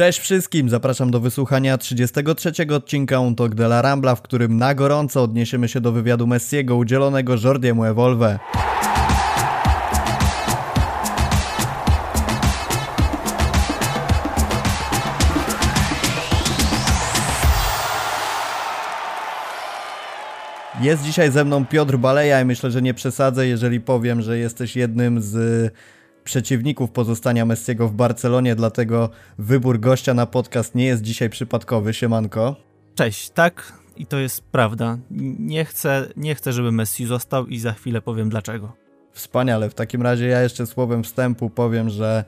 Cześć wszystkim, zapraszam do wysłuchania 33 odcinka Un Talk de la Rambla, w którym na gorąco odniesiemy się do wywiadu Messiego udzielonego Jordiemu Evolve. Jest dzisiaj ze mną Piotr Baleja i myślę, że nie przesadzę, jeżeli powiem, że jesteś jednym z przeciwników pozostania Messiego w Barcelonie, dlatego wybór gościa na podcast nie jest dzisiaj przypadkowy. Siemanko. Cześć, tak i to jest prawda. Nie chcę, nie chcę, żeby Messi został i za chwilę powiem dlaczego. Wspaniale, w takim razie ja jeszcze słowem wstępu powiem, że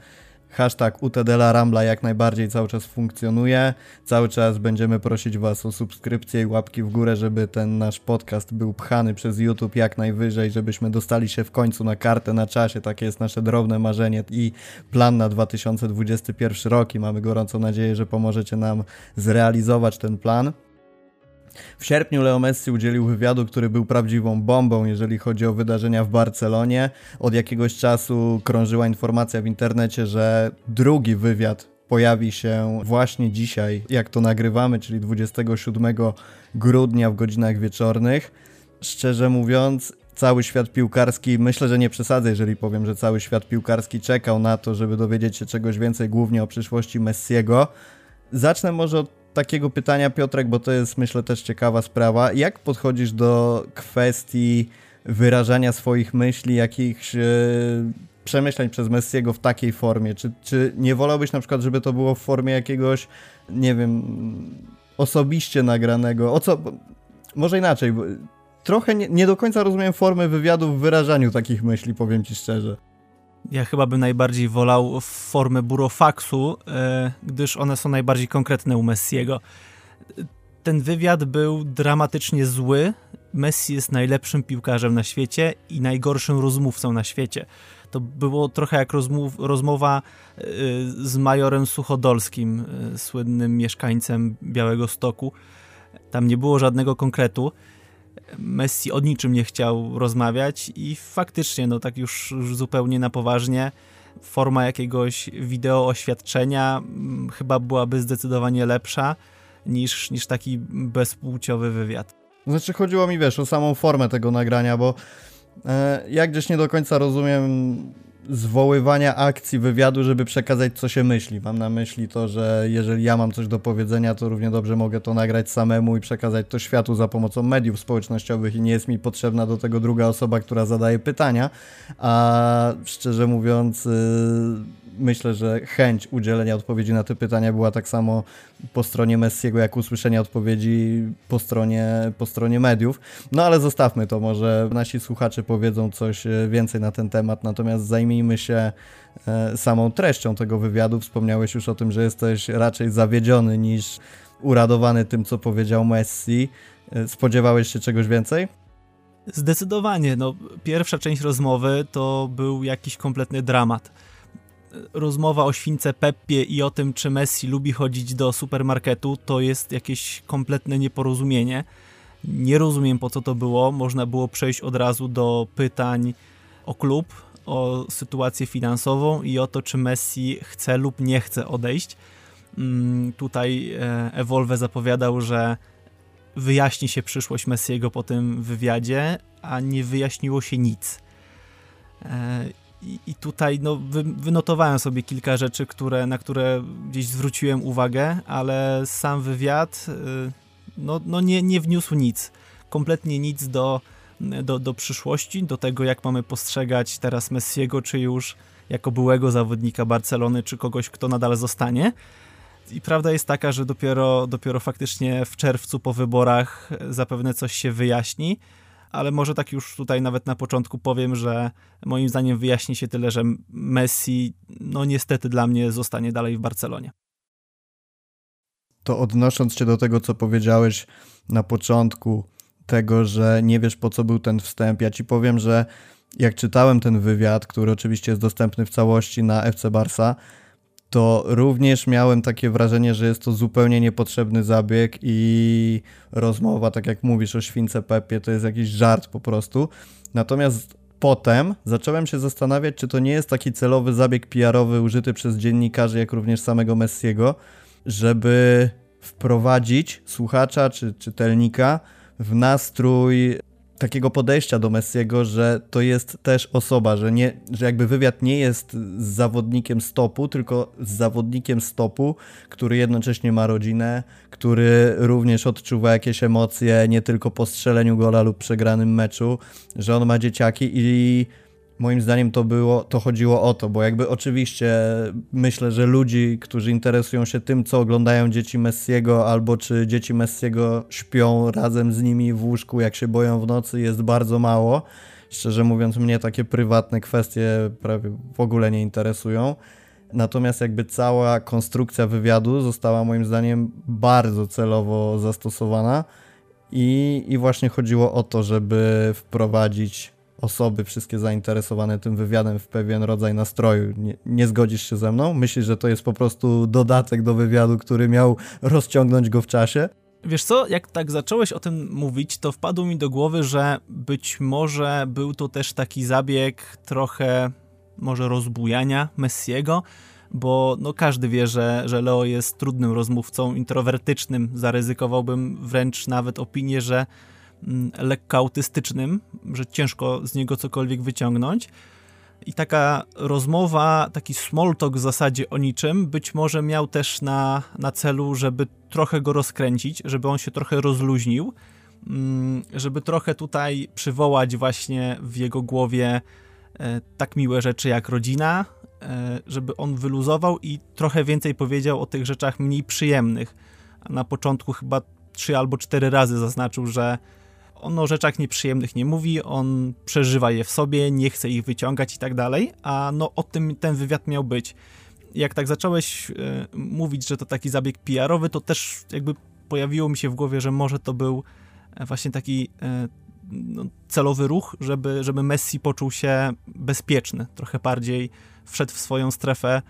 Hashtag UTDLA Rambla jak najbardziej cały czas funkcjonuje. Cały czas będziemy prosić Was o subskrypcję i łapki w górę, żeby ten nasz podcast był pchany przez YouTube jak najwyżej, żebyśmy dostali się w końcu na kartę na czasie. Takie jest nasze drobne marzenie i plan na 2021 rok i mamy gorącą nadzieję, że pomożecie nam zrealizować ten plan. W sierpniu Leo Messi udzielił wywiadu, który był prawdziwą bombą, jeżeli chodzi o wydarzenia w Barcelonie. Od jakiegoś czasu krążyła informacja w internecie, że drugi wywiad pojawi się właśnie dzisiaj, jak to nagrywamy, czyli 27 grudnia w godzinach wieczornych. Szczerze mówiąc, cały świat piłkarski, myślę, że nie przesadzę, jeżeli powiem, że cały świat piłkarski czekał na to, żeby dowiedzieć się czegoś więcej, głównie o przyszłości Messiego. Zacznę może od takiego pytania, Piotrek, bo to jest myślę też ciekawa sprawa. Jak podchodzisz do kwestii wyrażania swoich myśli, jakichś e, przemyśleń przez Messiego w takiej formie? Czy, czy nie wolałbyś na przykład, żeby to było w formie jakiegoś, nie wiem, osobiście nagranego? O co? Może inaczej. Trochę nie, nie do końca rozumiem formy wywiadu w wyrażaniu takich myśli, powiem ci szczerze. Ja chyba bym najbardziej wolał formę burofaksu, e, gdyż one są najbardziej konkretne u Messiego. Ten wywiad był dramatycznie zły. Messi jest najlepszym piłkarzem na świecie i najgorszym rozmówcą na świecie. To było trochę jak rozmów, rozmowa e, z majorem Suchodolskim, e, słynnym mieszkańcem Białego Stoku. Tam nie było żadnego konkretu. Messi o niczym nie chciał rozmawiać i faktycznie, no tak już, zupełnie na poważnie, forma jakiegoś wideo oświadczenia mm, chyba byłaby zdecydowanie lepsza niż, niż taki bezpłciowy wywiad. Znaczy chodziło mi, wiesz, o samą formę tego nagrania, bo e, ja gdzieś nie do końca rozumiem zwoływania akcji wywiadu, żeby przekazać, co się myśli. Mam na myśli to, że jeżeli ja mam coś do powiedzenia, to równie dobrze mogę to nagrać samemu i przekazać to światu za pomocą mediów społecznościowych i nie jest mi potrzebna do tego druga osoba, która zadaje pytania. A szczerze mówiąc, yy myślę, że chęć udzielenia odpowiedzi na te pytania była tak samo po stronie Messiego, jak usłyszenia odpowiedzi po stronie, po stronie mediów. No ale zostawmy to, może nasi słuchacze powiedzą coś e, więcej na ten temat, natomiast zajmijmy się e, samą treścią tego wywiadu. Wspomniałeś już o tym, że jesteś raczej zawiedziony niż uradowany tym, co powiedział Messi. E, spodziewałeś się czegoś więcej? Zdecydowanie. No, pierwsza część rozmowy to był jakiś kompletny dramat rozmowa o śwince Peppie i o tym, czy Messi lubi chodzić do supermarketu, to jest jakieś kompletne nieporozumienie. Nie rozumiem po co to było. Można było przejść od razu do pytań o klub, o sytuację finansową i o to, czy Messi chce lub nie chce odejść. Mm, tutaj e, Evolve zapowiadał, że wyjaśni się przyszłość Messiego po tym wywiadzie, a nie wyjaśniło się nic. I, tutaj no, wy, wynotowałem sobie kilka rzeczy, które, na które gdzieś zwróciłem uwagę, ale sam wywiad y, no, no nie, nie wniósł nic. Kompletnie nic do, do, do przyszłości, do tego, jak mamy postrzegać teraz Messiego, czy już jako byłego zawodnika Barcelony, czy kogoś, kto nadal zostanie. I prawda jest taka, że dopiero, dopiero faktycznie w czerwcu po wyborach zapewne coś się wyjaśni ale może tak już tutaj nawet na początku powiem, że moim zdaniem wyjaśni się tyle, że Messi, no niestety dla mnie zostanie dalej w Barcelonie. To odnosząc się do tego, co powiedziałeś na początku, tego, że nie wiesz po co był ten wstęp, ja ci powiem, że jak czytałem ten wywiad, który oczywiście jest dostępny w całości na FC Barsa, to również miałem takie wrażenie, że jest to zupełnie niepotrzebny zabieg i rozmowa, tak jak mówisz o śwince Pepie, to jest jakiś żart po prostu. Natomiast potem zacząłem się zastanawiać, czy to nie jest taki celowy zabieg PR-owy użyty przez dziennikarzy, jak również samego Messiego, żeby wprowadzić słuchacza czy czytelnika w nastrój takiego podejścia do Messiego, że to jest też osoba, że, nie, że jakby wywiad nie jest z zawodnikiem stopu, tylko z zawodnikiem stopu, który jednocześnie ma rodzinę, który również odczuwa jakieś emocje, nie tylko po strzeleniu gola lub przegranym meczu, że on ma dzieciaki i moim zdaniem to było, to chodziło o to, bo jakby oczywiście myślę, że ludzi, którzy interesują się tym, co oglądają dzieci Messiego, albo czy dzieci Messiego śpią razem z nimi w łóżku, jak się boją w nocy, jest bardzo mało. Szczerze mówiąc, mnie takie prywatne kwestie prawie w ogóle nie interesują. Natomiast jakby cała konstrukcja wywiadu została moim zdaniem bardzo celowo zastosowana i, i właśnie chodziło o to, żeby wprowadzić osoby, wszystkie zainteresowane tym wywiadem w pewien rodzaj nastroju. Nie, nie, zgodzisz się ze mną? Myślisz, że to jest po prostu dodatek do wywiadu, który miał rozciągnąć go w czasie? Wiesz co, jak tak zacząłeś o tym mówić, to wpadło mi do głowy, że być może był to też taki zabieg trochę może rozbujania Messiego, bo no każdy wie, że, że Leo jest trudnym rozmówcą, introwertycznym. Zaryzykowałbym wręcz nawet opinię, że lekko autystycznym, że ciężko z niego cokolwiek wyciągnąć. I taka rozmowa, taki small talk w zasadzie o niczym, być może miał też na, na celu, żeby trochę go rozkręcić, żeby on się trochę rozluźnił, mm, żeby trochę tutaj przywołać właśnie w jego głowie e, tak miłe rzeczy jak rodzina, e, żeby on wyluzował i trochę więcej powiedział o tych rzeczach mniej przyjemnych. Na początku chyba trzy albo cztery razy zaznaczył, że on o rzeczach nieprzyjemnych nie mówi, on przeżywa je w sobie, nie chce ich wyciągać i tak dalej, a no o tym ten wywiad miał być. Jak tak zacząłeś y, mówić, że to taki zabieg PR-owy, to też jakby pojawiło mi się w głowie, że może to był e, właśnie taki y, no, celowy ruch, żeby, żeby Messi poczuł się bezpieczny, trochę bardziej wszedł w swoją strefę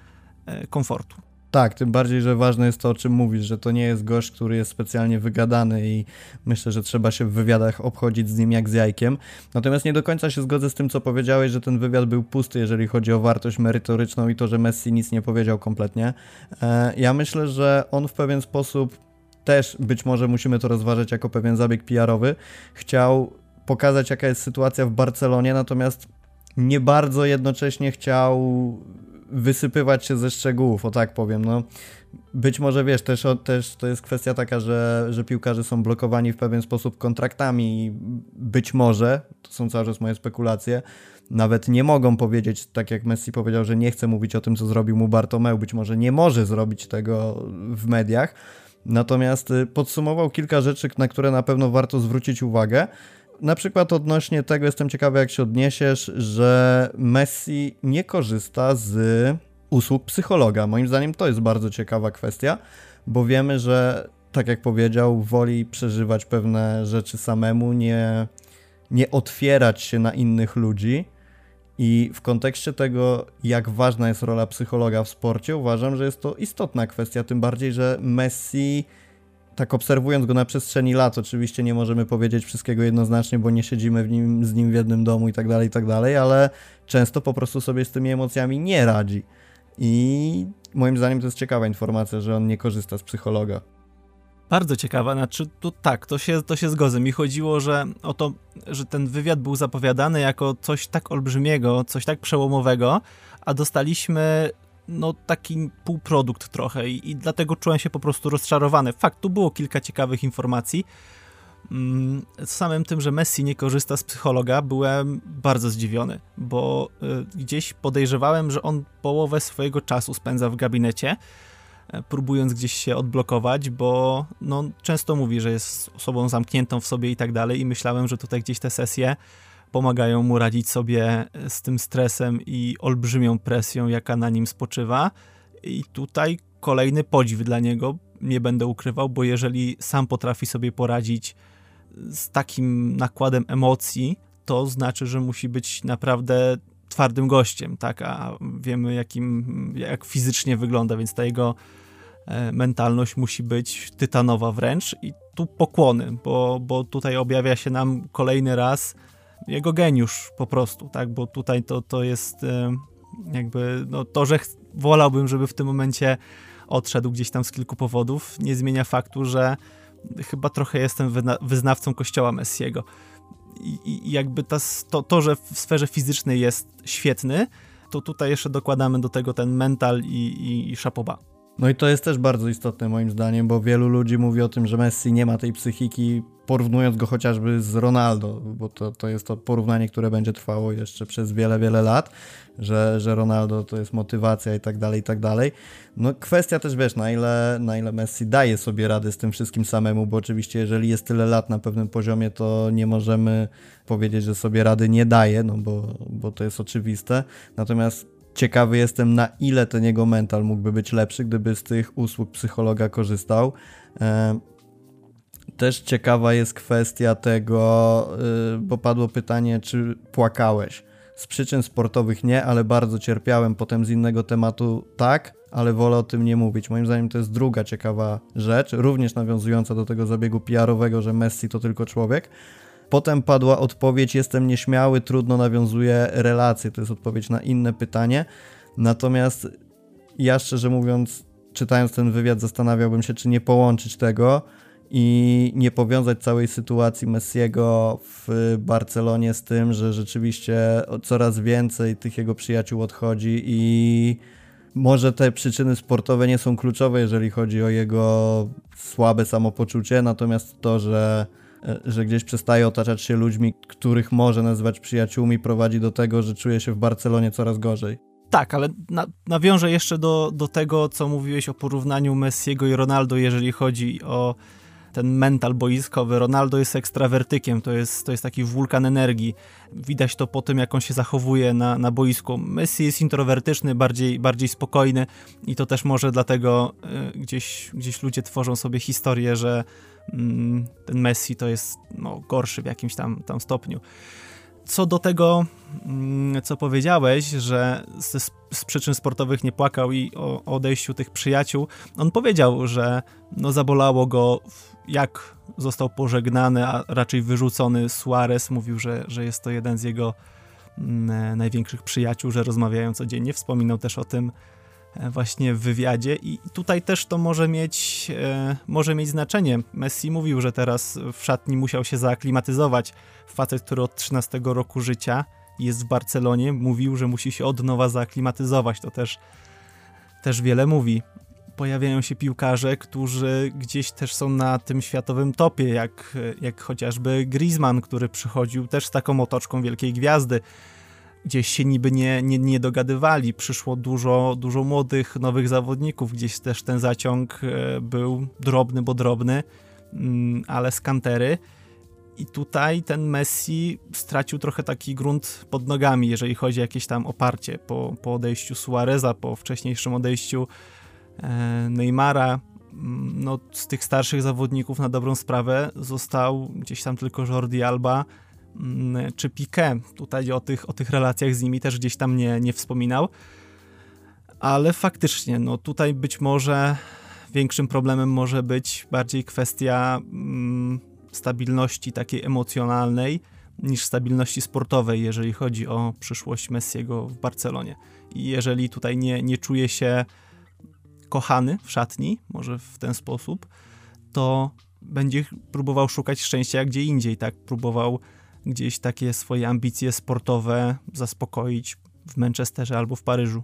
komfortu. Tak, tym bardziej, że ważne jest to, o czym mówisz, że to nie jest gość, który jest specjalnie wygadany i myślę, że trzeba się w wywiadach obchodzić z nim jak z jajkiem. Natomiast nie do końca się zgodzę z tym, co powiedziałeś, że ten wywiad był pusty, jeżeli chodzi o wartość merytoryczną i to, że Messi nic nie powiedział kompletnie. E, ja myślę, że on w pewien sposób też, być może musimy to rozważać jako pewien zabieg PR-owy, chciał pokazać, jaka jest sytuacja w Barcelonie, natomiast nie bardzo jednocześnie chciał wysypywać się ze szczegółów, o tak powiem. No, być może wiesz, też, też to jest kwestia taka, że, że piłkarze są blokowani w pewien sposób kontraktami i być może, to są cały czas moje spekulacje, nawet nie mogą powiedzieć, tak jak Messi powiedział, że nie chce mówić o tym, co zrobił mu Bartomeu, być może nie może zrobić tego w mediach. Natomiast y, podsumował kilka rzeczy, na które na pewno warto zwrócić uwagę na przykład odnośnie tego jestem ciekawy, jak się odniesiesz, że Messi nie korzysta z usług psychologa. Moim zdaniem to jest bardzo ciekawa kwestia, bo wiemy, że tak jak powiedział, woli przeżywać pewne rzeczy samemu, nie, nie otwierać się na innych ludzi. I w kontekście tego, jak ważna jest rola psychologa w sporcie, uważam, że jest to istotna kwestia, tym bardziej, że Messi tak obserwując go na przestrzeni lat, oczywiście nie możemy powiedzieć wszystkiego jednoznacznie, bo nie siedzimy nim, z nim w jednym domu i tak dalej, i tak dalej, ale często po prostu sobie z tymi emocjami nie radzi. I moim zdaniem to jest ciekawa informacja, że on nie korzysta z psychologa. Bardzo ciekawa, znaczy to tak, to się, to się zgodzę. Mi chodziło, że o to, że ten wywiad był zapowiadany jako coś tak olbrzymiego, coś tak przełomowego, a dostaliśmy no taki półprodukt trochę i, i, dlatego czułem się po prostu rozczarowany. Fakt, tu było kilka ciekawych informacji. Mm, samym tym, że Messi nie korzysta z psychologa, byłem bardzo zdziwiony, bo y, gdzieś podejrzewałem, że on połowę swojego czasu spędza w gabinecie, y, próbując gdzieś się odblokować, bo no, często mówi, że jest osobą zamkniętą w sobie i tak dalej i myślałem, że tutaj gdzieś te sesje pomagają mu radzić sobie z tym stresem i olbrzymią presją, jaka na nim spoczywa. I tutaj kolejny podziw dla niego, nie będę ukrywał, bo jeżeli sam potrafi sobie poradzić z takim nakładem emocji, to znaczy, że musi być naprawdę twardym gościem, tak? A wiemy, jakim, jak fizycznie wygląda, więc ta jego e, mentalność musi być tytanowa wręcz i tu pokłony, bo, bo tutaj objawia się nam kolejny raz jego geniusz po prostu, tak, bo tutaj to, to jest jakby no, to, że wolałbym, żeby w tym momencie odszedł gdzieś tam z kilku powodów, nie zmienia faktu, że chyba trochę jestem wyznawcą kościoła Messiego. I, i jakby ta, to, to, że w sferze fizycznej jest świetny, to tutaj jeszcze dokładamy do tego ten mental i, i, i szapoba. No i to jest też bardzo istotne moim zdaniem, bo wielu ludzi mówi o tym, że Messi nie ma tej psychiki, porównując go chociażby z Ronaldo, bo to, to jest to porównanie, które będzie trwało jeszcze przez wiele, wiele lat, że, że Ronaldo to jest motywacja i tak dalej, i tak dalej. No kwestia też, wiesz, na ile, na ile Messi daje sobie radę z tym wszystkim samemu, bo oczywiście jeżeli jest tyle lat na pewnym poziomie, to nie możemy powiedzieć, że sobie rady nie daje, no bo, bo to jest oczywiste. Natomiast ciekawy jestem, na ile ten jego mental mógłby być lepszy, gdyby z tych usług psychologa korzystał. E, też ciekawa jest kwestia tego, y, bo padło pytanie, czy płakałeś. Z przyczyn sportowych nie, ale bardzo cierpiałem. Potem z innego tematu tak, ale wolę o tym nie mówić. Moim zdaniem to jest druga ciekawa rzecz, również nawiązująca do tego zabiegu PR-owego, że Messi to tylko człowiek. Potem padła odpowiedź: Jestem nieśmiały, trudno nawiązuje relacje. To jest odpowiedź na inne pytanie. Natomiast ja szczerze mówiąc, czytając ten wywiad, zastanawiałbym się, czy nie połączyć tego i nie powiązać całej sytuacji Messiego w Barcelonie z tym, że rzeczywiście coraz więcej tych jego przyjaciół odchodzi i może te przyczyny sportowe nie są kluczowe, jeżeli chodzi o jego słabe samopoczucie, natomiast to, że, że gdzieś przestaje otaczać się ludźmi, których może nazywać przyjaciółmi, prowadzi do tego, że czuje się w Barcelonie coraz gorzej. Tak, ale na, nawiążę jeszcze do, do tego, co mówiłeś o porównaniu Messiego i Ronaldo, jeżeli chodzi o ten mental boiskowy. Ronaldo jest ekstrawertykiem, to jest, to jest taki wulkan energii. Widać to po tym, jak on się zachowuje na, na boisku. Messi jest introwertyczny, bardziej, bardziej spokojny i to też może dlatego y, gdzieś, gdzieś ludzie tworzą sobie historię, że ten Messi to jest no, gorszy w jakimś tam, tam stopniu co do tego, mm, co powiedziałeś, że z, z, przyczyn sportowych nie płakał i o, odejściu tych przyjaciół, on powiedział, że no zabolało go, jak został pożegnany, a raczej wyrzucony Suarez. Mówił, że, że jest to jeden z jego mm, największych przyjaciół, że rozmawiają codziennie. Wspominał też o tym właśnie w wywiadzie i tutaj też to może mieć, e, może mieć znaczenie. Messi mówił, że teraz w szatni musiał się zaaklimatyzować. Facet, który od 13 roku życia jest w Barcelonie, mówił, że musi się od nowa zaaklimatyzować. To też, też wiele mówi. Pojawiają się piłkarze, którzy gdzieś też są na tym światowym topie, jak, jak chociażby Griezmann, który przychodził też z taką otoczką wielkiej gwiazdy gdzieś się niby nie, nie, nie dogadywali. Przyszło dużo, dużo młodych, nowych zawodników. Gdzieś też ten zaciąg e, był drobny, bo drobny, mm, ale z kantery. I tutaj ten Messi stracił trochę taki grunt pod nogami, jeżeli chodzi o jakieś tam oparcie po, po odejściu Suareza, po wcześniejszym odejściu e, Neymara. Mm, no, z tych starszych zawodników na dobrą sprawę został gdzieś tam tylko Jordi Alba, czy Piqué. Tutaj o tych, o tych relacjach z nimi też gdzieś tam nie, nie wspominał. Ale faktycznie, no tutaj być może większym problemem może być bardziej kwestia mm, stabilności takiej emocjonalnej niż stabilności sportowej, jeżeli chodzi o przyszłość Messiego w Barcelonie. I jeżeli tutaj nie, nie czuje się kochany w szatni, może w ten sposób, to będzie próbował szukać szczęścia gdzie indziej, tak? Próbował gdzieś takie swoje ambicje sportowe zaspokoić w Manchesterze albo w Paryżu.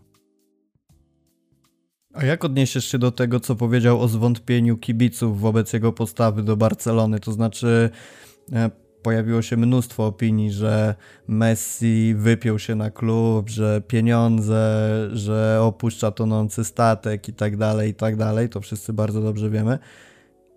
A jak odniesiesz się do tego, co powiedział o zwątpieniu kibiców wobec jego postawy do Barcelony? To znaczy, e, pojawiło się mnóstwo opinii, że Messi wypiął się na klub, że pieniądze, że opuszcza tonący statek i tak dalej, i tak dalej. To wszyscy bardzo dobrze wiemy.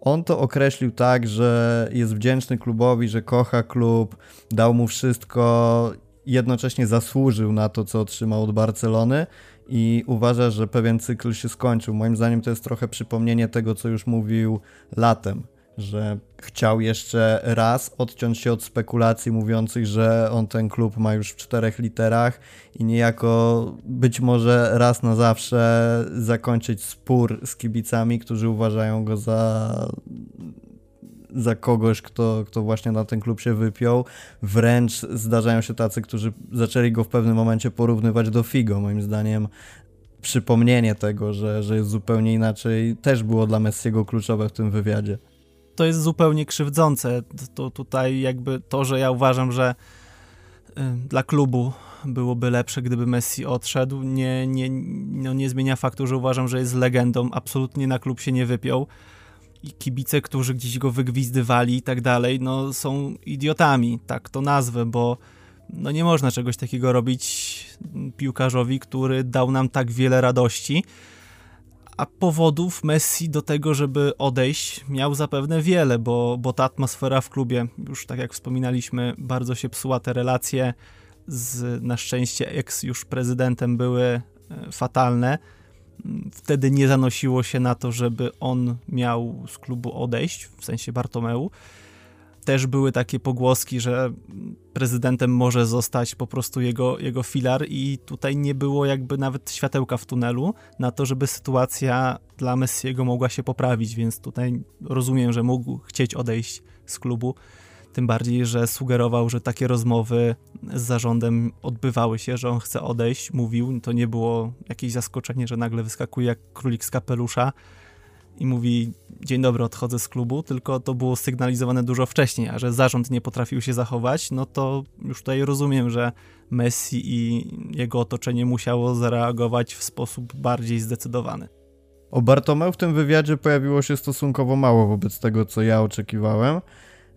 On to określił tak, że jest wdzięczny klubowi, że kocha klub, dał mu wszystko, jednocześnie zasłużył na to, co otrzymał od Barcelony i uważa, że pewien cykl się skończył. Moim zdaniem to jest trochę przypomnienie tego, co już mówił latem, że chciał jeszcze raz odciąć się od spekulacji mówiących, że on ten klub ma już w czterech literach i niejako być może raz na zawsze zakończyć spór z kibicami, którzy uważają go za za kogoś, kto, kto właśnie na ten klub się wypiął. Wręcz zdarzają się tacy, którzy zaczęli go w pewnym momencie porównywać do Figo. Moim zdaniem przypomnienie tego, że, że jest zupełnie inaczej, też było dla Messiego kluczowe w tym wywiadzie. To jest zupełnie krzywdzące. To tutaj jakby to, że ja uważam, że y, dla klubu byłoby lepsze, gdyby Messi odszedł, nie, nie, no nie zmienia faktu, że uważam, że jest legendą. Absolutnie na klub się nie wypiął. I kibice, którzy gdzieś go wygwizdywali i tak dalej, no są idiotami, tak to nazwę, bo no nie można czegoś takiego robić piłkarzowi, który dał nam tak wiele radości. A powodów Messi do tego, żeby odejść, miał zapewne wiele, bo, bo ta atmosfera w klubie, już tak jak wspominaliśmy, bardzo się psuła. Te relacje z na szczęście ex już prezydentem były e, fatalne. Wtedy nie zanosiło się na to, żeby on miał z klubu odejść, w sensie Bartomeu też były takie pogłoski, że prezydentem może zostać po prostu jego, jego filar i tutaj nie było jakby nawet światełka w tunelu na to, żeby sytuacja dla Messiego mogła się poprawić, więc tutaj rozumiem, że mógł chcieć odejść z klubu. Tym bardziej, że sugerował, że takie rozmowy z zarządem odbywały się, że on chce odejść, mówił. To nie było jakieś zaskoczenie, że nagle wyskakuje jak królik z kapelusza i mówi dzień dobry, odchodzę z klubu, tylko to było sygnalizowane dużo wcześniej, a że zarząd nie potrafił się zachować, no to już tutaj rozumiem, że Messi i jego otoczenie musiało zareagować w sposób bardziej zdecydowany. O Bartomeu w tym wywiadzie pojawiło się stosunkowo mało wobec tego, co ja oczekiwałem.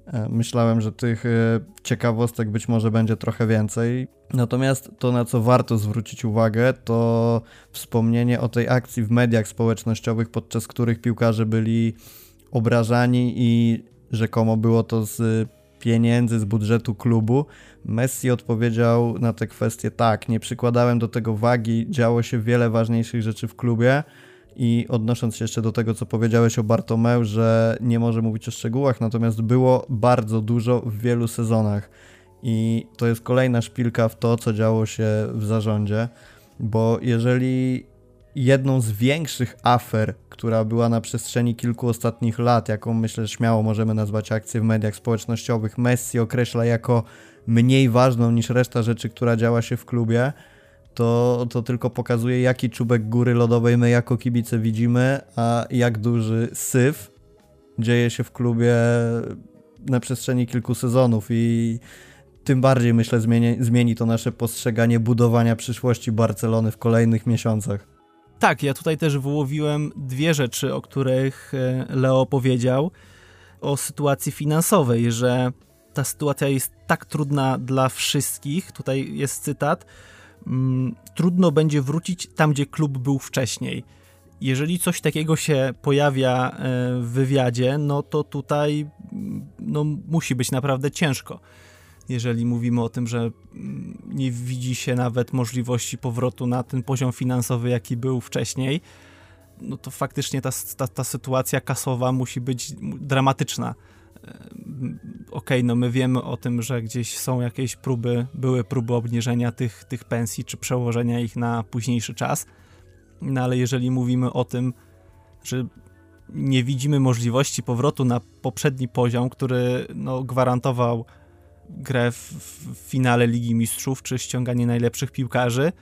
E, myślałem, że tych e, ciekawostek być może będzie trochę więcej. Natomiast to, na co warto zwrócić uwagę, to wspomnienie o tej akcji w mediach społecznościowych, podczas których piłkarze byli obrażani i rzekomo było to z pieniędzy, z budżetu klubu. Messi odpowiedział na te kwestie tak, nie przykładałem do tego wagi, działo się wiele ważniejszych rzeczy w klubie i odnosząc się jeszcze do tego, co powiedziałeś o Bartomeu, że nie może mówić o szczegółach, natomiast było bardzo dużo w wielu sezonach. I to jest kolejna szpilka w to, co działo się w zarządzie, bo jeżeli jedną z większych afer, która była na przestrzeni kilku ostatnich lat, jaką myślę, śmiało możemy nazwać akcję w mediach społecznościowych, Messi określa jako mniej ważną niż reszta rzeczy, która działa się w klubie, to, to tylko pokazuje, jaki czubek góry lodowej my jako kibice widzimy, a jak duży syf dzieje się w klubie na przestrzeni kilku sezonów i tym bardziej myślę zmieni, zmieni to nasze postrzeganie budowania przyszłości Barcelony w kolejnych miesiącach. Tak, ja tutaj też wyłowiłem dwie rzeczy, o których e, Leo powiedział. O sytuacji finansowej, że ta sytuacja jest tak trudna dla wszystkich. Tutaj jest cytat Mm, trudno będzie wrócić tam, gdzie klub był wcześniej. Jeżeli coś takiego się pojawia e, w wywiadzie, no to tutaj mm, no, musi być naprawdę ciężko. Jeżeli mówimy o tym, że mm, nie widzi się nawet możliwości powrotu na ten poziom finansowy, jaki był wcześniej, no to faktycznie ta, ta, ta sytuacja kasowa musi być dramatyczna okej, okay, no my wiemy o tym, że gdzieś są jakieś próby, były próby obniżenia tych, tych pensji, czy przełożenia ich na późniejszy czas, no ale jeżeli mówimy o tym, że nie widzimy możliwości powrotu na poprzedni poziom, który no, gwarantował grę w, w finale Ligi Mistrzów, czy ściąganie najlepszych piłkarzy,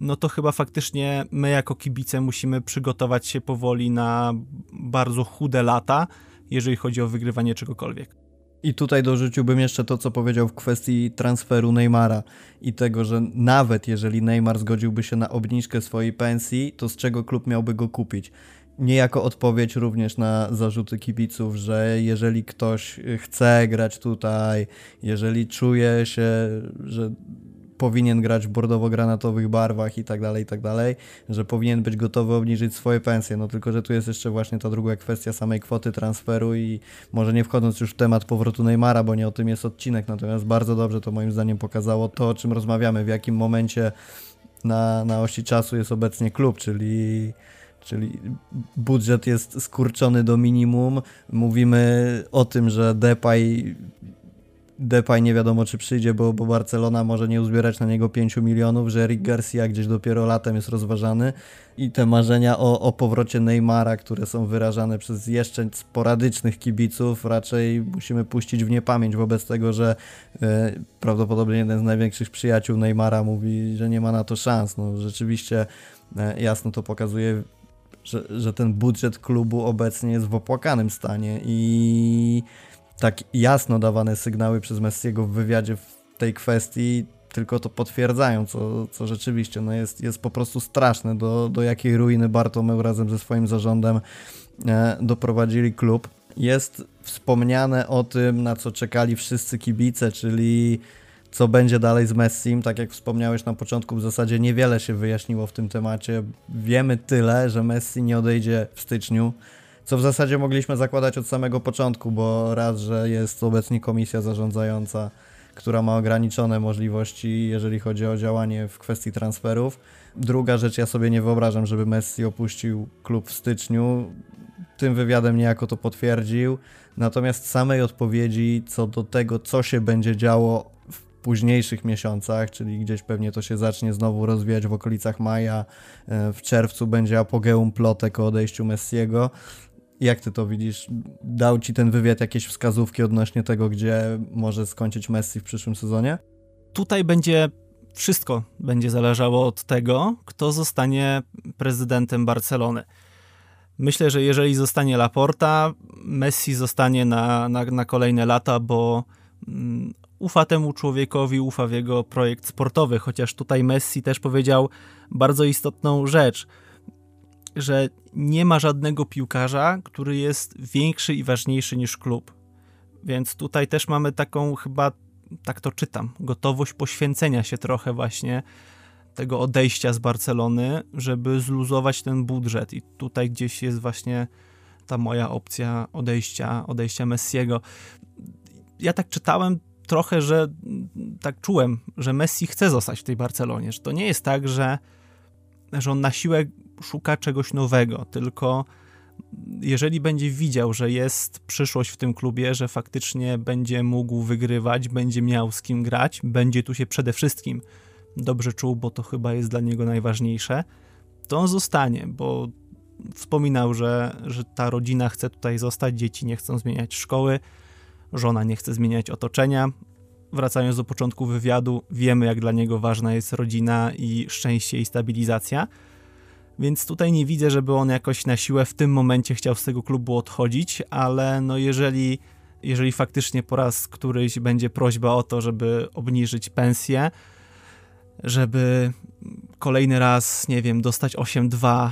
no to chyba faktycznie my jako kibice musimy przygotować się powoli na bardzo chude lata, jeżeli chodzi o wygrywanie czegokolwiek. I tutaj dorzuciłbym jeszcze to, co powiedział w kwestii transferu Neymara i tego, że nawet jeżeli Neymar zgodziłby się na obniżkę swojej pensji, to z czego klub miałby go kupić? Niejako odpowiedź również na zarzuty kibiców, że jeżeli ktoś chce grać tutaj, jeżeli czuje się, że powinien grać w bordowo-granatowych barwach i tak dalej, i tak dalej, że powinien być gotowy obniżyć swoje pensje, no tylko, że tu jest jeszcze właśnie ta druga kwestia samej kwoty transferu i może nie wchodząc już w temat powrotu Neymara, bo nie o tym jest odcinek, natomiast bardzo dobrze to moim zdaniem pokazało to, o czym rozmawiamy, w jakim momencie na, na osi czasu jest obecnie klub, czyli czyli budżet jest skurczony do minimum. Mówimy o tym, że Depay Depay nie wiadomo czy przyjdzie, bo, bo Barcelona może nie uzbierać na niego 5 milionów, że Eric Garcia gdzieś dopiero latem jest rozważany i te marzenia o, o powrocie Neymara, które są wyrażane przez jeszcze sporadycznych kibiców, raczej musimy puścić w niepamięć wobec tego, że e, prawdopodobnie jeden z największych przyjaciół Neymara mówi, że nie ma na to szans. No, rzeczywiście e, jasno to pokazuje że, że ten budżet klubu obecnie jest w opłakanym stanie i tak jasno dawane sygnały przez Messiego w wywiadzie w tej kwestii tylko to potwierdzają, co, co rzeczywiście no jest, jest po prostu straszne, do, do jakiej ruiny Bartomeu razem ze swoim zarządem e, doprowadzili klub. Jest wspomniane o tym, na co czekali wszyscy kibice, czyli co będzie dalej z Messim. Tak jak wspomniałeś na początku, w zasadzie niewiele się wyjaśniło w tym temacie. Wiemy tyle, że Messi nie odejdzie w styczniu, co w zasadzie mogliśmy zakładać od samego początku, bo raz, że jest obecnie komisja zarządzająca, która ma ograniczone możliwości, jeżeli chodzi o działanie w kwestii transferów. Druga rzecz, ja sobie nie wyobrażam, żeby Messi opuścił klub w styczniu. Tym wywiadem niejako to potwierdził. Natomiast samej odpowiedzi co do tego, co się będzie działo późniejszych miesiącach, czyli gdzieś pewnie to się zacznie znowu rozwijać w okolicach maja, e, w czerwcu będzie apogeum plotek o odejściu Messiego. Jak ty to widzisz? Dał ci ten wywiad jakieś wskazówki odnośnie tego, gdzie może skończyć Messi w przyszłym sezonie? Tutaj będzie wszystko będzie zależało od tego, kto zostanie prezydentem Barcelony. Myślę, że jeżeli zostanie Laporta, Messi zostanie na, na, na kolejne lata, bo mm, ufa temu człowiekowi, ufa w jego projekt sportowy, chociaż tutaj Messi też powiedział bardzo istotną rzecz, że nie ma żadnego piłkarza, który jest większy i ważniejszy niż klub. Więc tutaj też mamy taką chyba, tak to czytam, gotowość poświęcenia się trochę właśnie tego odejścia z Barcelony, żeby zluzować ten budżet i tutaj gdzieś jest właśnie ta moja opcja odejścia, odejścia Messiego. Ja tak czytałem trochę, że tak czułem, że Messi chce zostać w tej Barcelonie, że to nie jest tak, że, że on na siłę szuka czegoś nowego, tylko jeżeli będzie widział, że jest przyszłość w tym klubie, że faktycznie będzie mógł wygrywać, będzie miał z kim grać, będzie tu się przede wszystkim dobrze czuł, bo to chyba jest dla niego najważniejsze, to on zostanie, bo wspominał, że, że ta rodzina chce tutaj zostać, dzieci nie chcą zmieniać szkoły, żona nie chce zmieniać otoczenia. Wracając do początku wywiadu, wiemy, jak dla niego ważna jest rodzina i szczęście i stabilizacja. Więc tutaj nie widzę, żeby on jakoś na siłę w tym momencie chciał z tego klubu odchodzić, ale no jeżeli, jeżeli faktycznie po raz któryś będzie prośba o to, żeby obniżyć pensję, żeby kolejny raz, nie wiem, dostać 8-2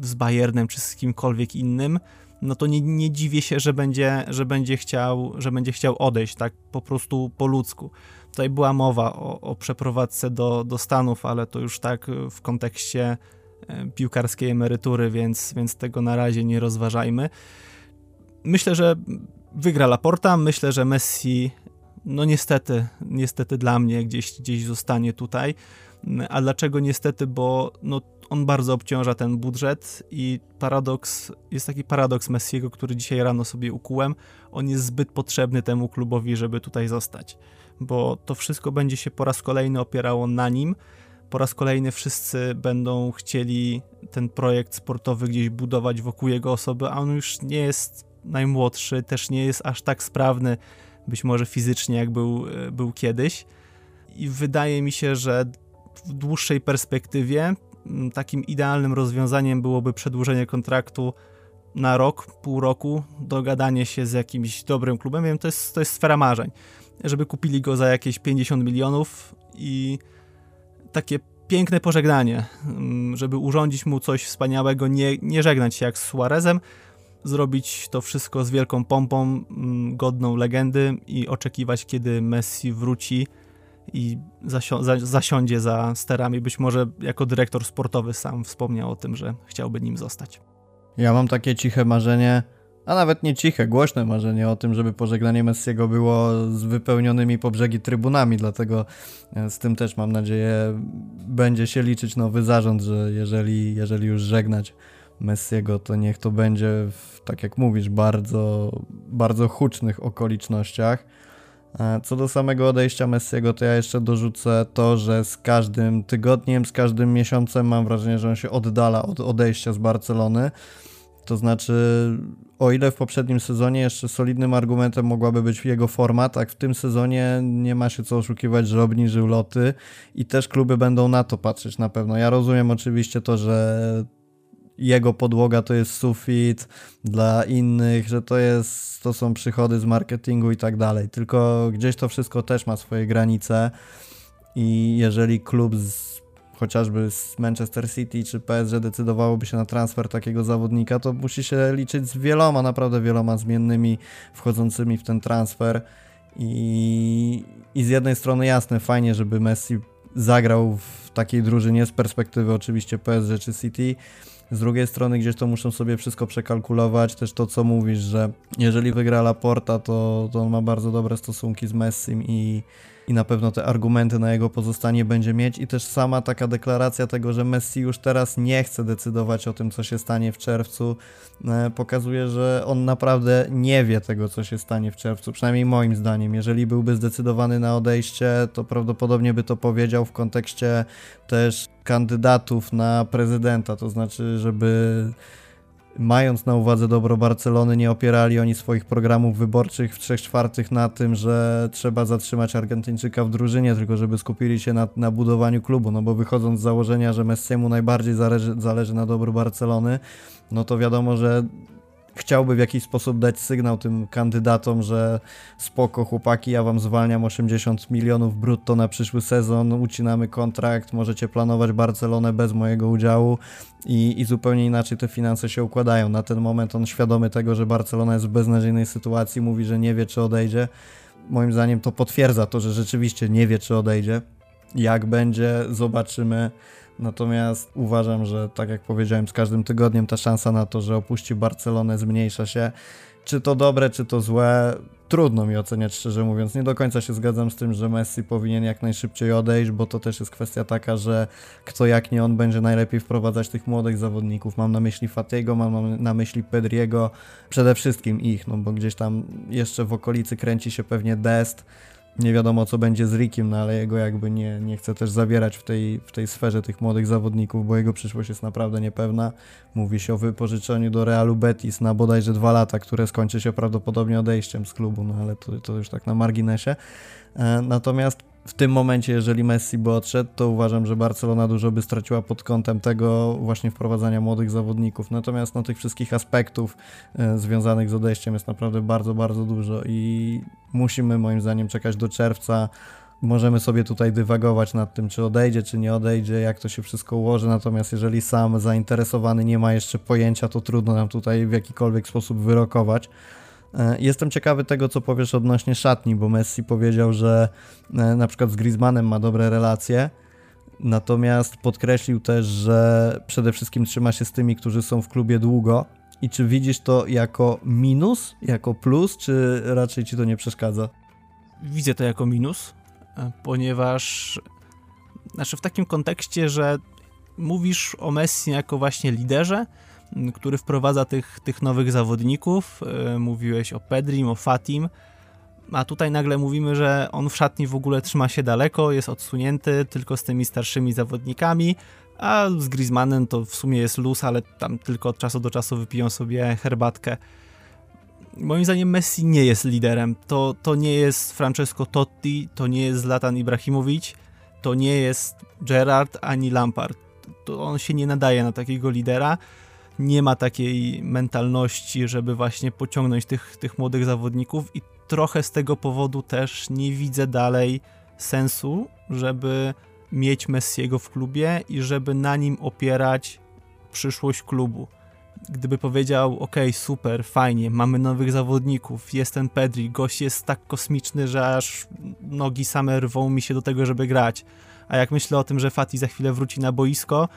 z Bayernem czy z kimkolwiek innym, no to nie, nie dziwię się, że będzie, że, będzie chciał, że będzie chciał odejść, tak po prostu po ludzku. Tutaj była mowa o, o przeprowadzce do, do Stanów, ale to już tak w kontekście e, piłkarskiej emerytury, więc, więc tego na razie nie rozważajmy. Myślę, że wygra Laporta, myślę, że Messi no niestety, niestety dla mnie gdzieś, gdzieś zostanie tutaj. A dlaczego niestety? Bo no, on bardzo obciąża ten budżet i paradoks, jest taki paradoks Messiego, który dzisiaj rano sobie ukułem. On jest zbyt potrzebny temu klubowi, żeby tutaj zostać, bo to wszystko będzie się po raz kolejny opierało na nim. Po raz kolejny wszyscy będą chcieli ten projekt sportowy gdzieś budować wokół jego osoby, a on już nie jest najmłodszy, też nie jest aż tak sprawny, być może fizycznie, jak był, był kiedyś. I wydaje mi się, że w dłuższej perspektywie takim idealnym rozwiązaniem byłoby przedłużenie kontraktu na rok, pół roku, dogadanie się z jakimś dobrym klubem. Wiem, to jest, to jest sfera marzeń. Żeby kupili go za jakieś 50 milionów i takie piękne pożegnanie, żeby urządzić mu coś wspaniałego, nie, nie żegnać się jak z Suarezem, zrobić to wszystko z wielką pompą, godną legendy i oczekiwać, kiedy Messi wróci i zasio za zasiądzie za sterami. Być może jako dyrektor sportowy sam wspomniał o tym, że chciałby nim zostać. Ja mam takie ciche marzenie, a nawet nie ciche, głośne marzenie o tym, żeby pożegnanie Messiego było z wypełnionymi po brzegi trybunami, dlatego e, z tym też mam nadzieję będzie się liczyć nowy zarząd, że jeżeli, jeżeli już żegnać Messiego, to niech to będzie w, tak jak mówisz, bardzo, bardzo hucznych okolicznościach co do samego odejścia Messiego, to ja jeszcze dorzucę to, że z każdym tygodniem, z każdym miesiącem mam wrażenie, że on się oddala od odejścia z Barcelony. To znaczy, o ile w poprzednim sezonie jeszcze solidnym argumentem mogłaby być jego forma, tak w tym sezonie nie ma się co oszukiwać, że obniżył loty i też kluby będą na to patrzeć na pewno. Ja rozumiem oczywiście to, że jego podłoga to jest sufit, dla innych, że to jest, to są przychody z marketingu i tak dalej. Tylko gdzieś to wszystko też ma swoje granice i jeżeli klub z, chociażby z Manchester City czy PSG decydowałoby się na transfer takiego zawodnika, to musi się liczyć z wieloma, naprawdę wieloma zmiennymi wchodzącymi w ten transfer. I, I z jednej strony jasne, fajnie, żeby Messi zagrał w takiej drużynie z perspektywy oczywiście PSG czy City, z drugiej strony gdzieś to muszą sobie wszystko przekalkulować, też to co mówisz, że jeżeli wygra Laporta, to, to on ma bardzo dobre stosunki z Messim i i na pewno te argumenty na jego pozostanie będzie mieć. I też sama taka deklaracja tego, że Messi już teraz nie chce decydować o tym, co się stanie w czerwcu, e, pokazuje, że on naprawdę nie wie tego, co się stanie w czerwcu, przynajmniej moim zdaniem. Jeżeli byłby zdecydowany na odejście, to prawdopodobnie by to powiedział w kontekście też kandydatów na prezydenta, to znaczy, żeby mając na uwadze dobro Barcelony, nie opierali oni swoich programów wyborczych w trzech czwartych na tym, że trzeba zatrzymać Argentyńczyka w drużynie, tylko żeby skupili się na, na budowaniu klubu, no bo wychodząc z założenia, że Messiemu najbardziej zależy, zależy na dobru Barcelony, no to wiadomo, że chciałby w jakiś sposób dać sygnał tym kandydatom, że spoko chłopaki, ja wam zwalniam 80 milionów brutto na przyszły sezon, ucinamy kontrakt, możecie planować Barcelonę bez mojego udziału i, i zupełnie inaczej te finanse się układają. Na ten moment on świadomy tego, że Barcelona jest w beznadziejnej sytuacji, mówi, że nie wie czy odejdzie. Moim zdaniem to potwierdza to, że rzeczywiście nie wie czy odejdzie. Jak będzie, zobaczymy. Natomiast uważam, że tak jak powiedziałem, z każdym tygodniem ta szansa na to, że opuści Barcelonę zmniejsza się. Czy to dobre, czy to złe, trudno mi oceniać szczerze mówiąc. Nie do końca się zgadzam z tym, że Messi powinien jak najszybciej odejść, bo to też jest kwestia taka, że kto jak nie on będzie najlepiej wprowadzać tych młodych zawodników. Mam na myśli Fatiego, mam na myśli Pedriego, przede wszystkim ich, no bo gdzieś tam jeszcze w okolicy kręci się pewnie Dest, nie wiadomo co będzie z Rickiem, no ale jego jakby nie, nie chcę też zawierać w tej, w tej sferze tych młodych zawodników, bo jego przyszłość jest naprawdę niepewna. Mówi się o wypożyczeniu do Realu Betis na bodajże dwa lata, które skończy się prawdopodobnie odejściem z klubu, no ale to, to już tak na marginesie. E, natomiast w tym momencie, jeżeli Messi by odszedł, to uważam, że Barcelona dużo by straciła pod kątem tego właśnie wprowadzania młodych zawodników. Natomiast no, tych wszystkich aspektów e, związanych z odejściem jest naprawdę bardzo, bardzo dużo i musimy moim zdaniem czekać do czerwca. Możemy sobie tutaj dywagować nad tym, czy odejdzie, czy nie odejdzie, jak to się wszystko ułoży. Natomiast jeżeli sam zainteresowany nie ma jeszcze pojęcia, to trudno nam tutaj w jakikolwiek sposób wyrokować. E, jestem ciekawy tego, co powiesz odnośnie szatni, bo Messi powiedział, że e, na przykład z Griezmannem ma dobre relacje, natomiast podkreślił też, że przede wszystkim trzyma się z tymi, którzy są w klubie długo. I czy widzisz to jako minus, jako plus, czy raczej ci to nie przeszkadza? Widzę to jako minus, e, ponieważ znaczy w takim kontekście, że mówisz o Messi jako właśnie liderze, który wprowadza tych, tych nowych zawodników. E, mówiłeś o Pedrim, o Fatim, a tutaj nagle mówimy, że on w szatni w ogóle trzyma się daleko, jest odsunięty tylko z tymi starszymi zawodnikami, a z Griezmannem to w sumie jest luz, ale tam tylko od czasu do czasu wypiją sobie herbatkę. Moim zdaniem Messi nie jest liderem. To, to nie jest Francesco Totti, to nie jest Zlatan Ibrahimowicz, to nie jest Gerard ani Lampard. To on się nie nadaje na takiego lidera nie ma takiej mentalności, żeby właśnie pociągnąć tych, tych młodych zawodników i trochę z tego powodu też nie widzę dalej sensu, żeby mieć Messiego w klubie i żeby na nim opierać przyszłość klubu. Gdyby powiedział, ok, super, fajnie, mamy nowych zawodników, jest ten Pedri, gość jest tak kosmiczny, że aż nogi same rwą mi się do tego, żeby grać. A jak myślę o tym, że Fati za chwilę wróci na boisko,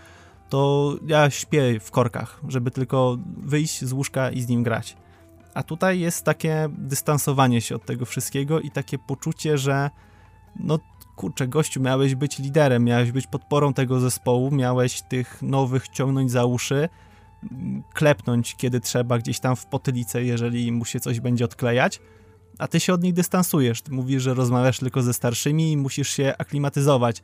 to ja śpię w korkach, żeby tylko wyjść z łóżka i z nim grać. A tutaj jest takie dystansowanie się od tego wszystkiego i takie poczucie, że no kurczę, gościu, miałeś być liderem, miałeś być podporą tego zespołu, miałeś tych nowych ciągnąć za uszy, klepnąć kiedy trzeba, gdzieś tam w potylicę, jeżeli mu się coś będzie odklejać. a ty się od nich dystansujesz. Ty mówisz, że rozmawiasz tylko ze starszymi i musisz się aklimatyzować.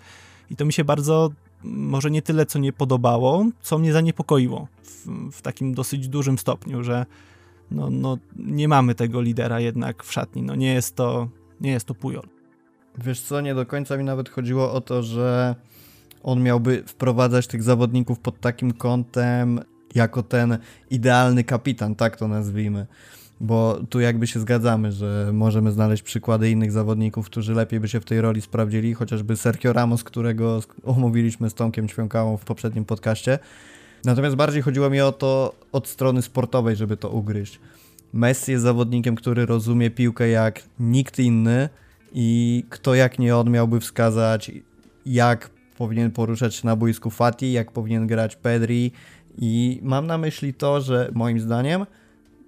I to mi się bardzo, może nie tyle co nie podobało, co mnie zaniepokoiło w, w takim dosyć dużym stopniu, że no, no, nie mamy tego lidera jednak w szatni. No, nie jest to, nie jest to Pujol. Wiesz co, nie do końca mi nawet chodziło o to, że on miałby wprowadzać tych zawodników pod takim kątem, jako ten idealny kapitan, tak to nazwijmy. Bo tu jakby się zgadzamy, że możemy znaleźć przykłady innych zawodników, którzy lepiej by się w tej roli sprawdzili, chociażby Sergio Ramos, którego omówiliśmy z Tomkiem Ćwiąkałą w poprzednim podcaście. Natomiast bardziej chodziło mi o to od strony sportowej, żeby to ugryźć. Messi jest zawodnikiem, który rozumie piłkę jak nikt inny i kto jak nie on miałby wskazać, jak powinien poruszać się na boisku Fati, jak powinien grać Pedri i mam na myśli to, że moim zdaniem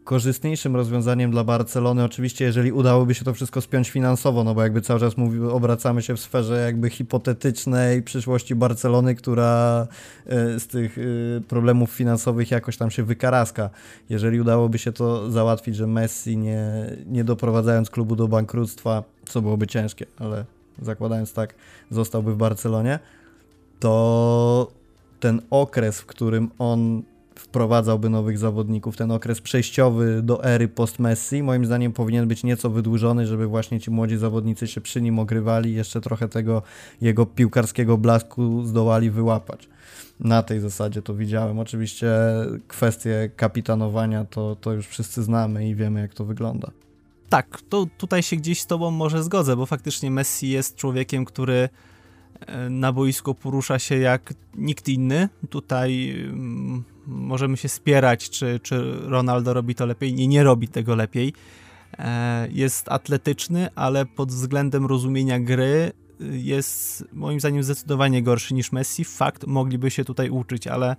korzystniejszym rozwiązaniem dla Barcelony, oczywiście jeżeli udałoby się to wszystko spiąć finansowo, no bo jakby cały czas mówi, obracamy się w sferze jakby hipotetycznej przyszłości Barcelony, która e, z tych e, problemów finansowych jakoś tam się wykaraska. Jeżeli udałoby się to załatwić, że Messi nie, nie doprowadzając klubu do bankructwa, co byłoby ciężkie, ale zakładając tak, zostałby w Barcelonie, to ten okres, w którym on wprowadzałby nowych zawodników, ten okres przejściowy do ery post-Messi, moim zdaniem powinien być nieco wydłużony, żeby właśnie ci młodzi zawodnicy się przy nim ogrywali jeszcze trochę tego jego piłkarskiego blasku zdołali wyłapać. Na tej zasadzie to widziałem. Oczywiście kwestie kapitanowania to, to już wszyscy znamy i wiemy, jak to wygląda. Tak, to tutaj się gdzieś z tobą może zgodzę, bo faktycznie Messi jest człowiekiem, który na boisku porusza się jak nikt inny. Tutaj mm, możemy się spierać, czy, czy Ronaldo robi to lepiej. Nie, nie robi tego lepiej. E, jest atletyczny, ale pod względem rozumienia gry y, jest moim zdaniem zdecydowanie gorszy niż Messi. Fakt, mogliby się tutaj uczyć, ale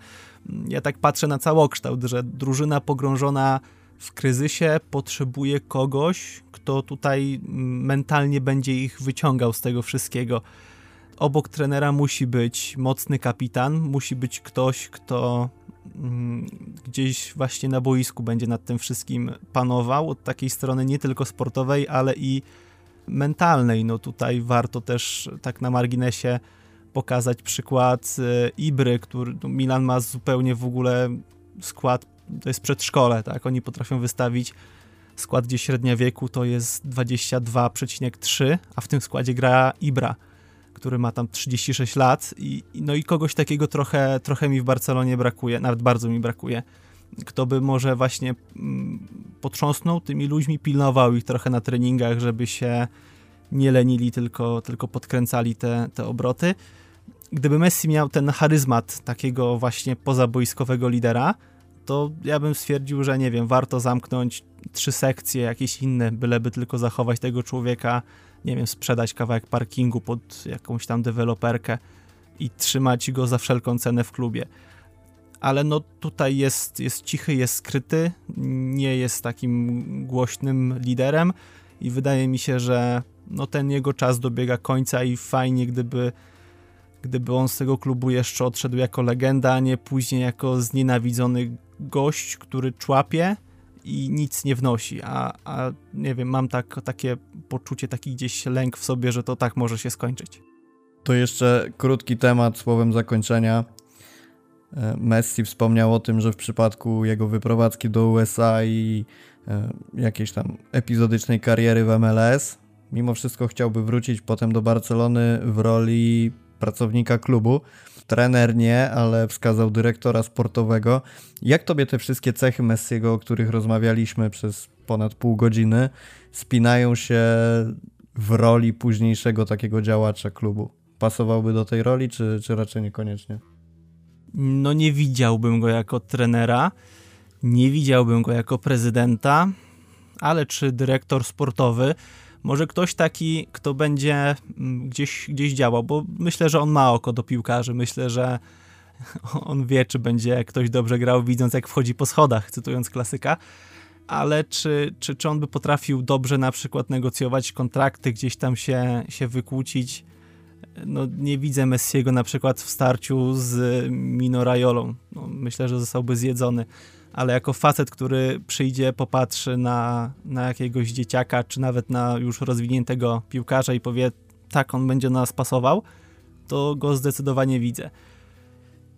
mm, ja tak patrzę na całokształt, że drużyna pogrążona w kryzysie potrzebuje kogoś, kto tutaj mm, mentalnie będzie ich wyciągał z tego wszystkiego. Obok trenera musi być mocny kapitan, musi być ktoś, kto Mm, gdzieś właśnie na boisku będzie nad tym wszystkim panował, od takiej strony nie tylko sportowej, ale i mentalnej. No tutaj warto też tak na marginesie pokazać przykład e, Ibry, który no Milan ma zupełnie w ogóle skład, to jest przedszkole, tak? Oni potrafią wystawić skład, gdzie średnia wieku to jest 22,3, a w tym składzie gra Ibra który ma tam 36 lat i, no i kogoś takiego trochę, trochę mi w Barcelonie brakuje, nawet bardzo mi brakuje. Kto by może właśnie mm, potrząsnął tymi ludźmi, pilnował ich trochę na treningach, żeby się nie lenili, tylko, tylko podkręcali te, te obroty. Gdyby Messi miał ten charyzmat takiego właśnie pozaboiskowego lidera, to ja bym stwierdził, że nie wiem, warto zamknąć trzy sekcje, jakieś inne, byleby tylko zachować tego człowieka nie wiem, sprzedać kawałek parkingu pod jakąś tam deweloperkę i trzymać go za wszelką cenę w klubie. Ale no tutaj jest, jest cichy, jest skryty, nie jest takim głośnym liderem i wydaje mi się, że no ten jego czas dobiega końca i fajnie, gdyby gdyby on z tego klubu jeszcze odszedł jako legenda, a nie później jako znienawidzony gość, który człapie i nic nie wnosi, a, a nie wiem, mam tak, takie poczucie, taki gdzieś lęk w sobie, że to tak może się skończyć. To jeszcze krótki temat słowem zakończenia. E, Messi wspomniał o tym, że w przypadku jego wyprowadzki do USA i e, jakiejś tam epizodycznej kariery w MLS, mimo wszystko chciałby wrócić potem do Barcelony w roli pracownika klubu trener nie, ale wskazał dyrektora sportowego. Jak tobie te wszystkie cechy Messiego, o których rozmawialiśmy przez ponad pół godziny, spinają się w roli późniejszego takiego działacza klubu? Pasowałby do tej roli, czy, czy raczej niekoniecznie? No nie widziałbym go jako trenera, nie widziałbym go jako prezydenta, ale czy dyrektor sportowy może ktoś taki, kto będzie mm, gdzieś, gdzieś działał, bo myślę, że on ma oko do piłkarzy, myślę, że on wie, czy będzie ktoś dobrze grał, widząc jak wchodzi po schodach, cytując klasyka, ale czy, czy, czy on by potrafił dobrze na przykład negocjować kontrakty, gdzieś tam się, się wykłócić, no nie widzę Messiego na przykład w starciu z Mino Rajolą. No, myślę, że zostałby zjedzony. Ale jako facet, który przyjdzie, popatrzy na, na jakiegoś dzieciaka, czy nawet na już rozwiniętego piłkarza i powie, tak, on będzie na nas pasował, to go zdecydowanie widzę.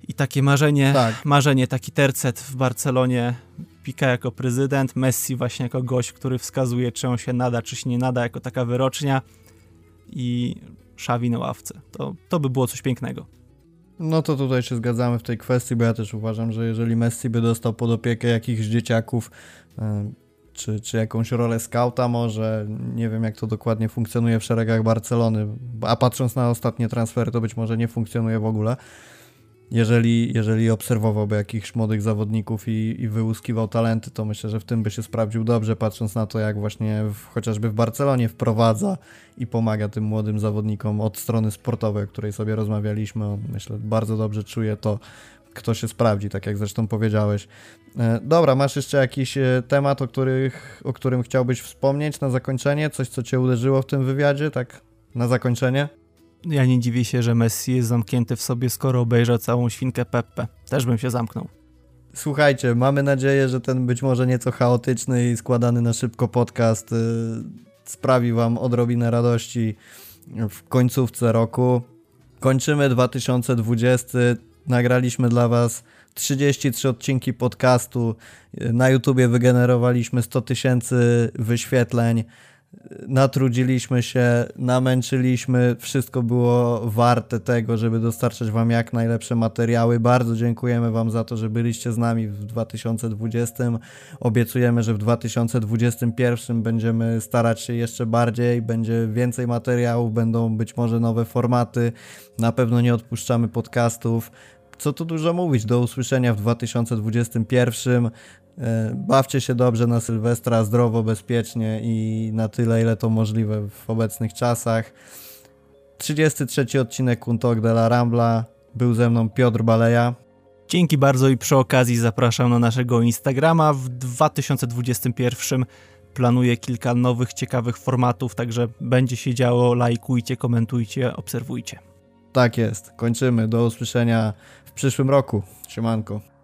I takie marzenie, tak. marzenie, taki tercet w Barcelonie, Pika jako prezydent, Messi właśnie jako gość, który wskazuje, czy on się nada, czy się nie nada, jako taka wyrocznia i Szawi na ławce. To, to by było coś pięknego. No to tutaj się zgadzamy w tej kwestii, bo ja też uważam, że jeżeli Messi by dostał pod opiekę jakichś dzieciaków, e, czy, czy jakąś rolę skauta może, nie wiem jak to dokładnie funkcjonuje w szeregach Barcelony, a patrząc na ostatnie transfery, to być może nie funkcjonuje w ogóle, jeżeli, jeżeli obserwowałby jakichś młodych zawodników i, i wyłuskiwał talenty, to myślę, że w tym by się sprawdził dobrze, patrząc na to, jak właśnie w, chociażby w Barcelonie wprowadza i pomaga tym młodym zawodnikom od strony sportowej, o której sobie rozmawialiśmy. On, myślę, bardzo dobrze czuje to, kto się sprawdzi, tak jak zresztą powiedziałeś. E, dobra, masz jeszcze jakiś e, temat, o, których, o którym chciałbyś wspomnieć na zakończenie? Coś, co cię uderzyło w tym wywiadzie, tak na zakończenie? Ja nie dziwię się, że Messi jest zamknięty w sobie, skoro obejrzał całą świnkę Peppe. Też bym się zamknął. Słuchajcie, mamy nadzieję, że ten być może nieco chaotyczny i składany na szybko podcast y, sprawi Wam odrobinę radości w końcówce roku. Kończymy 2020. Nagraliśmy dla Was 33 odcinki podcastu. Na YouTubie wygenerowaliśmy 100 tysięcy wyświetleń natrudziliśmy się, namęczyliśmy, wszystko było warte tego, żeby dostarczać Wam jak najlepsze materiały. Bardzo dziękujemy Wam za to, że byliście z nami w 2020. Obiecujemy, że w 2021 będziemy starać się jeszcze bardziej, będzie więcej materiałów, będą być może nowe formaty. Na pewno nie odpuszczamy podcastów co tu dużo mówić, do usłyszenia w 2021. E, bawcie się dobrze na Sylwestra, zdrowo, bezpiecznie i na tyle, ile to możliwe w obecnych czasach. 33 odcinek Kuntok de la Rambla. Był ze mną Piotr Baleja. Dzięki bardzo i przy okazji zapraszam na naszego Instagrama. W 2021 planuję kilka nowych, ciekawych formatów, także będzie się działo. Lajkujcie, komentujcie, obserwujcie. Tak jest. Kończymy. Do usłyszenia w przyszłym roku. Siemanko.